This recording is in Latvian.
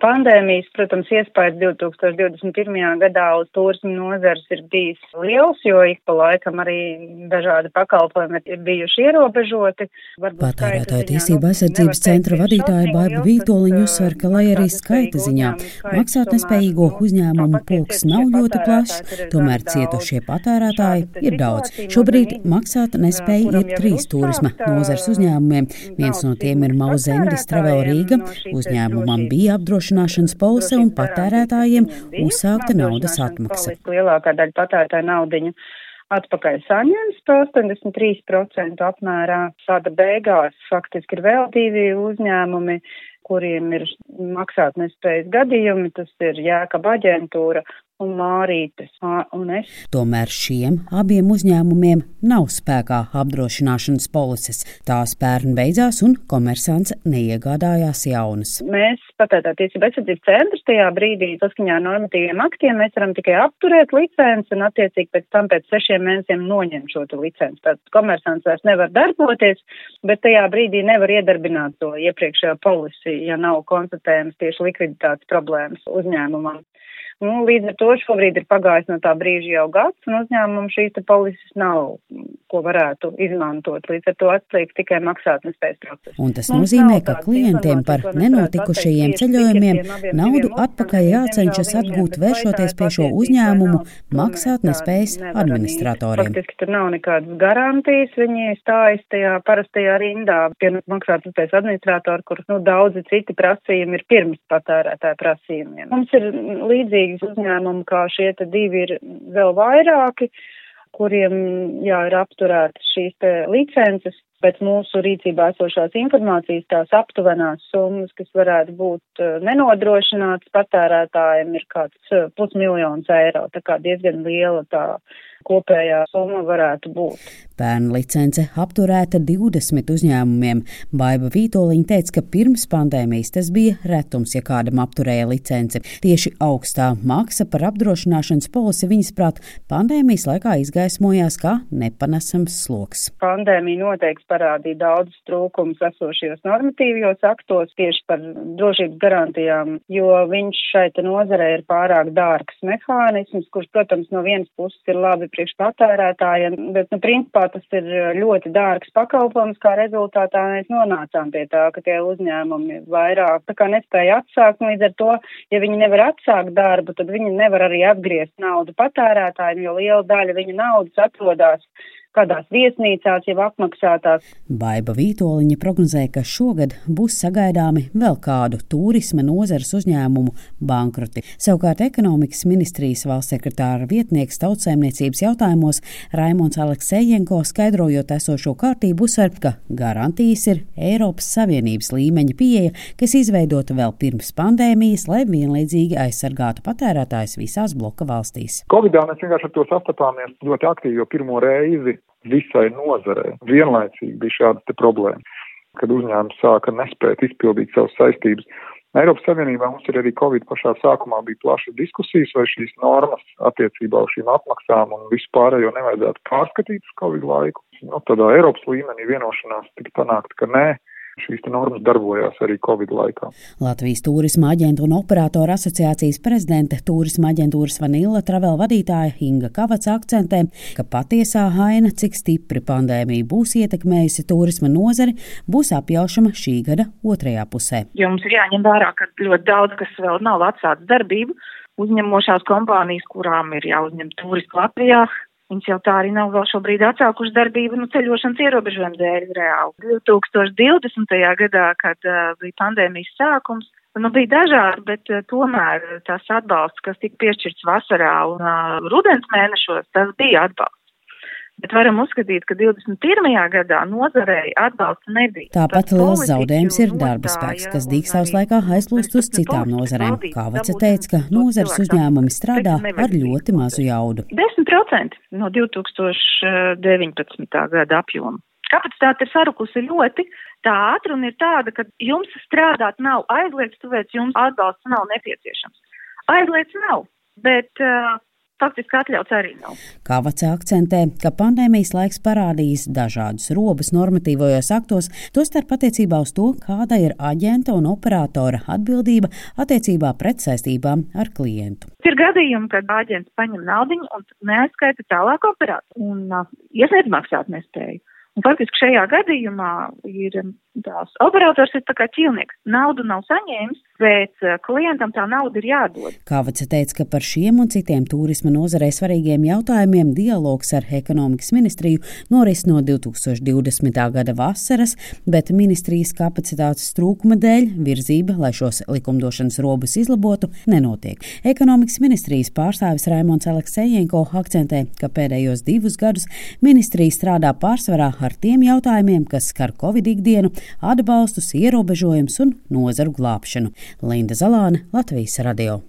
Pandēmijas, protams, iespējas 2021. gadā uz turismu nozars ir bijis liels, jo ik pa laikam arī dažādi pakalpojumi ir bijuši ierobežoti. Patērētāja tiesība aizsardzības centra vadītāja Baiba Vītoliņa uzsver, ka, lai arī skaita ziņā maksātnespējīgo uzņēmumu pulks nav ļoti plašs, tomēr cietušie patērētāji ir daudz. Šobrīd maksāt nespēja ir trīs turisma nozars uzņēmumiem. Viens no tiem ir Mauzendis Travel Rīga. Uzņēmumam bija apdrošināts apdrošināšanas polise un patērētājiem uzsākta naudas atmaksa. Lielākā daļa patērētāja naudiņu atpakaļ saņems pa 83% apmērā. Tāda beigās faktiski ir vēl divi uzņēmumi, kuriem ir maksātnespējas gadījumi, tas ir Jēkaba aģentūra un Mārītes un es. Tomēr šiem abiem uzņēmumiem nav spēkā apdrošināšanas polises. Tās pērn beidzās un komersants neiegādājās jaunas. Mēs, patērētā tiesība aizsardzības centrs, tajā brīdī saskaņā ar normatīviem aktiem mēs varam tikai apturēt licenci un attiecīgi pēc tam pēc sešiem mēnešiem noņemt šo licenci. Tātad komersants vairs nevar darboties, bet tajā brīdī nevar iedarbināt to iepriekšējo polisi, ja nav konstatējums tieši likviditātes problēmas uzņēmumam. Nu, līdz ar to šobrīd ir pagājis no tā brīža jau gads, un uzņēmumam šīs polises nav, ko varētu izmantot. Līdz ar to atliek tikai maksātnespējas process. Un tas Mums nozīmē, ka klientiem par nenotikušajiem ceļojumiem naudu atpakaļ jācenšas atgūt vēršoties pie šo uzņēmumu maksātnespējas administratoriem. Faktiski tur nav nekādas garantijas, viņi stājas tajā parastajā rindā pie maksātnespējas administratora, kur nu, daudzi citi prasījumi ir pirms patērētāja prasījumiem. Mums ir līdzīgi līdzīgas uzņēmumi kā šie divi ir vēl vairāki, kuriem jā, ir apturētas šīs licences. Pēc mūsu rīcībā esošās informācijas tās aptuvenās summas, kas varētu būt eh, nenodrošinātas patērētājiem, ir kāds eh, pusmiljons eiro. Tā kā diezgan liela tā kopējā summa varētu būt. Pērn licence apturēta 20 uzņēmumiem. Baiva Vītoliņa teica, ka pirms pandēmijas tas bija retums, ja kādam apturēja licenci. Tieši augstā maksa par apdrošināšanas polisi viņas prāt pandēmijas laikā izgaismojās kā nepanesams sloks. Pandēmija noteikti parādīja daudzus trūkumus esošajos normatīvajos aktos tieši par drošības garantijām, jo viņš šai nozarei ir pārāk dārgs mehānisms, kurš, protams, no vienas puses ir labi priekš patērētājiem, bet, nu, principā tas ir ļoti dārgs pakalpojums, kā rezultātā mēs nonācām pie tā, ka tie uzņēmumi vairāk tā kā nespēja atsākt, līdz ar to, ja viņi nevar atsākt darbu, tad viņi nevar arī atgriezt naudu patērētājiem, jo liela daļa viņa naudas atrodas kādās viesnīcās jau apmaksātās. Baiba Vītoliņa prognozē, ka šogad būs sagaidāmi vēl kādu turisma nozares uzņēmumu bankroti. Savukārt ekonomikas ministrijas valsts sekretāra vietnieks tautsēmniecības jautājumos Raimons Aleksejenko skaidrojot esošo kārtību uzsver, ka garantijas ir Eiropas Savienības līmeņa pieeja, kas izveidota vēl pirms pandēmijas, lai vienlīdzīgi aizsargātu patērētājs visās bloka valstīs. Covidā mēs vienkārši ar to sastapāmies ļoti aktīvi, jo pirmo reizi visai nozarei. Vienlaicīgi bija šāda problēma, kad uzņēmums sāka nespēt izpildīt savas saistības. Eiropas Savienībā mums ir arī Covid pašā sākumā bija plašas diskusijas, vai šīs normas attiecībā uz šīm atmaksām un visu pārējo nevajadzētu pārskatīt uz Covid laiku. Nu, tādā Eiropas līmenī vienošanās tika panākt, ka nē, šīs normas darbojās arī Covid laikā. Latvijas turisma aģentu un operātoru asociācijas prezidente, turisma aģentūras Vanilla travel vadītāja Inga Kavaca akcentē, ka patiesā haina, cik stipri pandēmija būs ietekmējusi turisma nozari, būs apjaušama šī gada otrajā pusē. Jo mums ir jāņem vērā, ka ļoti daudz, kas vēl nav atsācis darbību, uzņemošās kompānijas, kurām ir jāuzņem turisti Latvijā, Viņas jau tā arī nav vēl šobrīd atsākušas darbību nu, ceļošanas ierobežojumu dēļ reāli. 2020. gadā, kad uh, bija pandēmijas sākums, nu, bija dažādi, bet uh, tomēr tas atbalsts, kas tika piešķirts vasarā un uh, rudens mēnešos, tas bija atbalsts. Bet varam uzskatīt, ka 21. gadā nozarei atbalsta nebija. Tāpat liels zaudējums ir darba spēks, kas dīkstāvs laikā aizplūst uz citām nozarēm. Kā Vace teica, ka nozares uzņēmumi strādā ar ļoti mazu jaudu. 10% no 2019. gada apjoma. Kapacitāte ir sarukusi ļoti. Tā ātruma ir tāda, ka jums strādāt nav aizliegts, tāpēc jums atbalsts nav nepieciešams. Aizliegts nav, bet uh, faktiski atļauts arī nav. Kāvace akcentē, ka pandēmijas laiks parādījis dažādus robus normatīvajos aktos, tostarp attiecībā uz to, kāda ir aģenta un operatora atbildība attiecībā pret saistībām ar klientu. Ir gadījumi, kad aģents paņem naudu un neaizskaita tālāk operātoru un uh, iesniedz maksātnespēju. Un faktiski šajā gadījumā ir tās operators ir tā kā ķīlnieks. Naudu nav saņēmis, bet eh, klientam tā nauda ir jādod. Kāvaca teica, ka par šiem un citiem turisma nozarē svarīgiem jautājumiem dialogs ar ekonomikas ministriju noris no 2020. gada vasaras, bet ministrijas kapacitātes trūkuma dēļ virzība, lai šos likumdošanas robus izlabotu, nenotiek. Ekonomikas ministrijas pārstāvis Raimons Aleksējenko akcentē, ka pēdējos divus gadus ministrija strādā pārsvarā ar tiem jautājumiem, kas skar Covid ikdienu, atbalstus, ierobežojumus un nozaru glābšanu. Linda Zalāne, Latvijas radio.